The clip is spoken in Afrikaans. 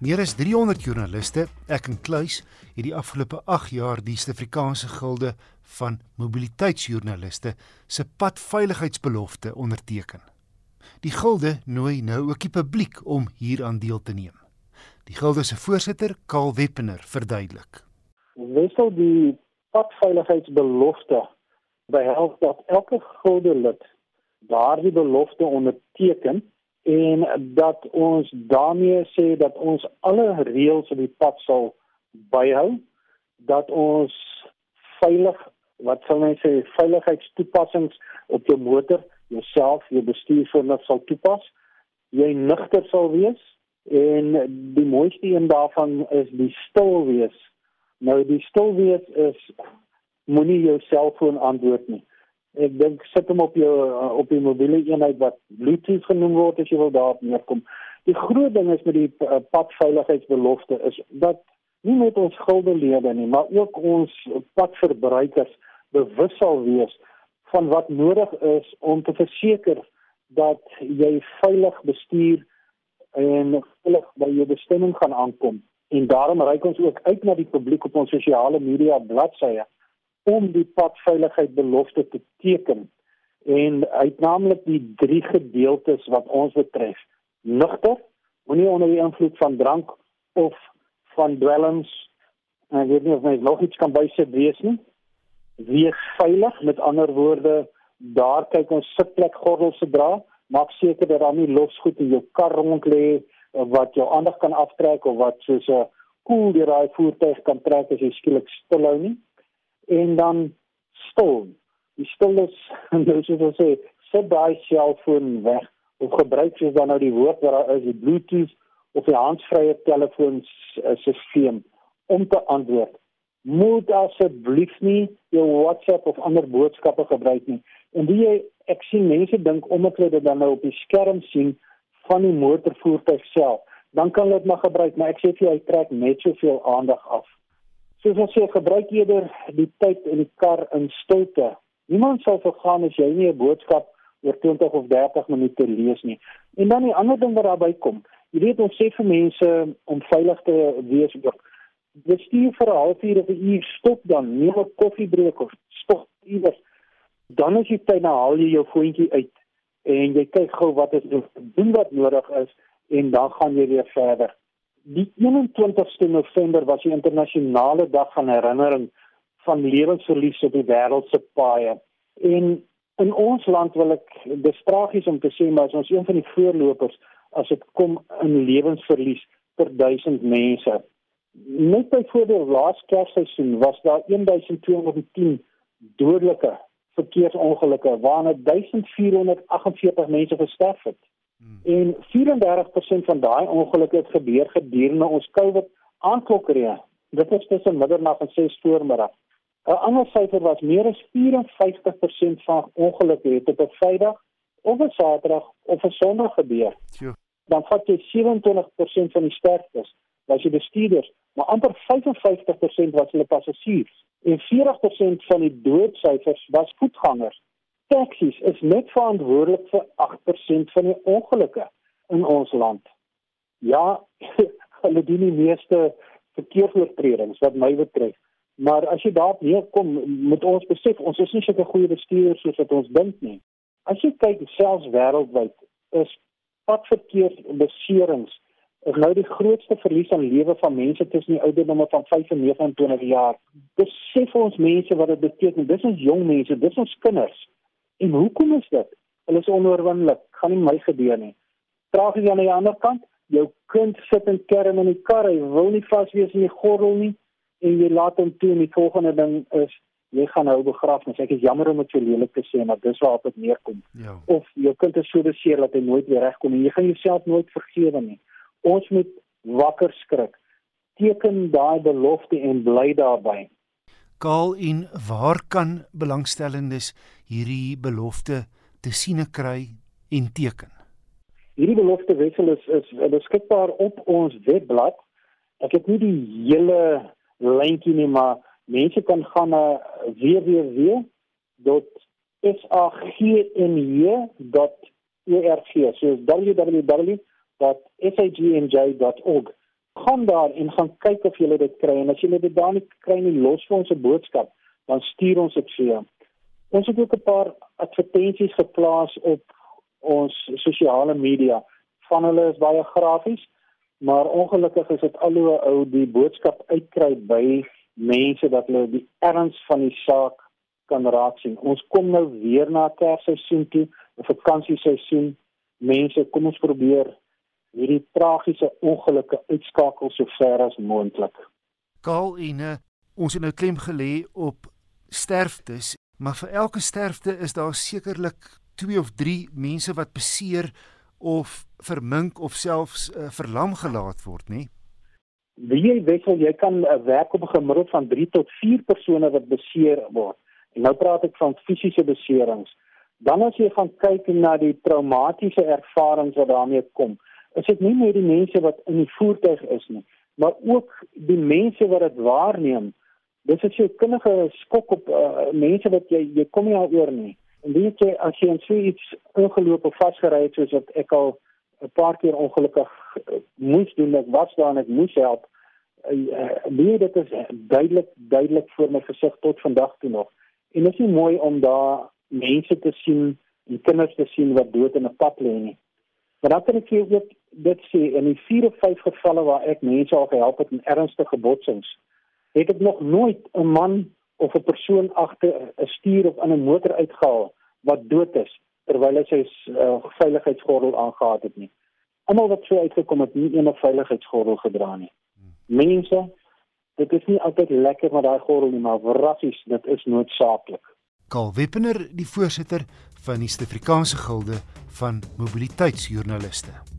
Meer as 300 joernaliste, ek en Kluis, het die afgelope 8 jaar die Suid-Afrikaanse Gilde van Mobiliteitsjoernaliste se padveiligheidsbelofte onderteken. Die Gilde nooi nou ook die publiek om hieraan deel te neem. Die Gilde se voorsitter, Karl Weppener, verduidelik. Wissel die padveiligheidsbelofte behels dat elke Gilde lid daardie belofte onderteken en dat ons daarmee sê dat ons alle reëls op die pad sal byhou dat ons veilig wat sal mense sê veiligheidstoepassings op jou motor jouself jou bestuursvernuf sal toepas jy nigter sal wees en die mooiste een daarvan is die stil wees. Nou die stil wees is moenie jou selfoon antwoord nie ek dink sit hom op jou op die mobiele eenheid wat Bluetooth genoem word as jy wil daarop neerkom. Die groot ding is met die uh, padveiligheidsbelofte is dat nie net ons guldelede nie, maar ook ons padverbruikers bewus sal wees van wat nodig is om te verseker dat jy veilig bestuur en veilig by jou bestemming gaan aankom. En daarom reik ons ook uit na die publiek op ons sosiale media bladsye om die padveiligheid belofte te teken. En uitnaamlik die drie gedeeltes wat ons betref nugter moenie onder die invloed van drank of van dwelms en weet nie of my nog iets kan bysit wees nie wees veilig. Met ander woorde daar kyk ons sitplek gordels se dra. Maak seker dat daar nie losgoed in jou kar rond lê wat jou aandag kan aftrek of wat soos 'n koel deur daai voertuig kan trek as jy skielik stilhou nie en dan stil. Die stiltes en dis wat ons sê, sit daai selfoon weg of gebruik jy dan nou die woord wat daar is, die Bluetooth of die handsvrye telefoonstelsel om te antwoord. Moet asseblief nie jou WhatsApp of ander boodskappe gebruik nie. En wie jy ek sien mense dink omdat hulle dit dan nou op die skerm sien van die motorvoertuig self, dan kan hulle dit maar gebruik, maar ek sê vir jou hy trek net soveel aandag af soos ons sê gebruik eerder die tyd in die kar in stilte. Niemand sal vergaan as jy nie 'n boodskap oor 20 of 30 minute lees nie. En dan die ander ding wat daarbey kom, jy weet ons sê vir mense om veilig te wees ook. Bestuur vir 'n halfuur of 'n uur, stop dan, neem 'n koffiebreek of stop iewers. Dan as jy tyd na haal jy jou voetjie uit en jy kyk gou wat is doen wat nodig is en dan gaan jy weer verder. Die 21ste November was die internasionale dag van herinnering van lewensverlies op die wêreld se paaie. En in ons land wil ek dis tragies om te sê maar ons is een van die voorlopers as dit kom in lewensverlies per 1000 mense. Net byvoorbeeld laas Kersseisoen was daar 1210 dodelike verkeersongelukke waarna 1448 mense gesterf het. Hmm. En 34% van daai ongelukke het gebeur gedurende ons COVID aanklokkerie. Dit is tussen middernag en 6 voormiddag. 'n Ander syfer was meer as 54% van ongelukke het op 'n Vrydag of 'n Saterdag of 'n Sondag gebeur. Jo. Dan vat jy 27% van die sterftes was die bestuurders, maar amper 55% was hulle passasiers. En 40% van die doodsyfers was voetgangers taksies is net verantwoordelik vir 8% van die ongelukke in ons land. Ja, hulle doen die meeste verkeersoortredings wat my betref. Maar as jy daarop neerkom, moet ons besef ons is nie sulke goeie bestuurders soos wat ons dink nie. As jy kyk selfs wêreldwyd, is padverkeersbeserings is nou die grootste verlies aan lewe van mense tussen die ouderdomme van 5 en 29 jaar. Besef ons mense wat dit beteken. Dis ons jong mense, dis ons kinders. En hoekom is dit? Hulle is onoorwinnelik. Gaan nie my gebeur nie. Tragies aan die ander kant, jou kind sit in kerm in die kar, hy wil nie vas wees in die gordel nie en jy laat hom toe en die volgende ding is jy gaan nou begrafnis. Ek is jammer om dit so lelik te sê, maar dis waar dit neerkom. Ja. Of jou kind is so beseer dat hy nooit weer regkom en jy gaan jouself nooit vergewe nie. Ons moet wakker skrik. Teken daai belofte en bly daarbye. Kaal en waar kan belangstellendes hierdie belofte te siene kry en teken? Hierdie belofte wissel is is beskikbaar op ons webblad. Ek het nie die hele lyntjie nie, maar mense kan gaan na www.sagnj.org. So www.sagnj.org gaan daar en gaan kyk of jy dit kry en as jy dit daar nie kry nie los vir ons 'n boodskap dan stuur ons dit vir jou. Ons het ook 'n paar advertensies geplaas op ons sosiale media. Van hulle is baie grafies, maar ongelukkig is dit alhoewel ou die boodskap uitkry by mense dat hulle die erns van die saak kan raak sien. Ons kom nou weer na Kersseisoen toe, 'n vakansieseisoen. Mense, kom ons probeer hierdie tragiese ongelukke uitskakel so ver as moontlik. Kaal uh, ons het nou klem gelê op sterftes, maar vir elke sterfte is daar sekerlik 2 of 3 mense wat beseer of vermink of selfs uh, verlam gelaat word, nê? Wie jy wissel, jy kan 'n uh, werk op 'n gemiddeld van 3 tot 4 persone wat beseer word. En nou praat ek van fisiese beserings. Dan as jy gaan kyk na die traumatiese ervarings wat daarmee kom, is dit nie net die mense wat in die voertuig is nie, maar ook die mense wat dit waarneem. Dis as jy kundige skok op uh, mense wat jy jy kom nie daaroor nie. En weet jy as jy in so iets ongeloop of vasgery het soos wat ek al 'n paar keer ongelukkig uh, moes doen, ek was daar en ek moes help. Uh, nee, dit is duidelik duidelik voor my gesig tot vandag toe nog. En dit is nie mooi om daar mense te sien, en kinders te sien wat dood in 'n pad lê nie. Maar dan kan ek jou ook dit sê in die 4 of 5 gevalle waar ek mense al gehelp het in ernstige botsings, het ek nog nooit 'n man of 'n persoon agter 'n stuur of in 'n motor uitgehaal wat dood is terwyl hy sy uh, veiligheidsgordel aangetree het nie. Almal wat so uitgekom het, nie een veiligheidsgordel gedra nie. Mense, dit is nie altyd lekker met daai gordel nie, maar rassies, dit is noodsaaklik. Karl Wippener, die voorsitter van die Suid-Afrikaanse Gilde van Mobiliteitsjoernaliste.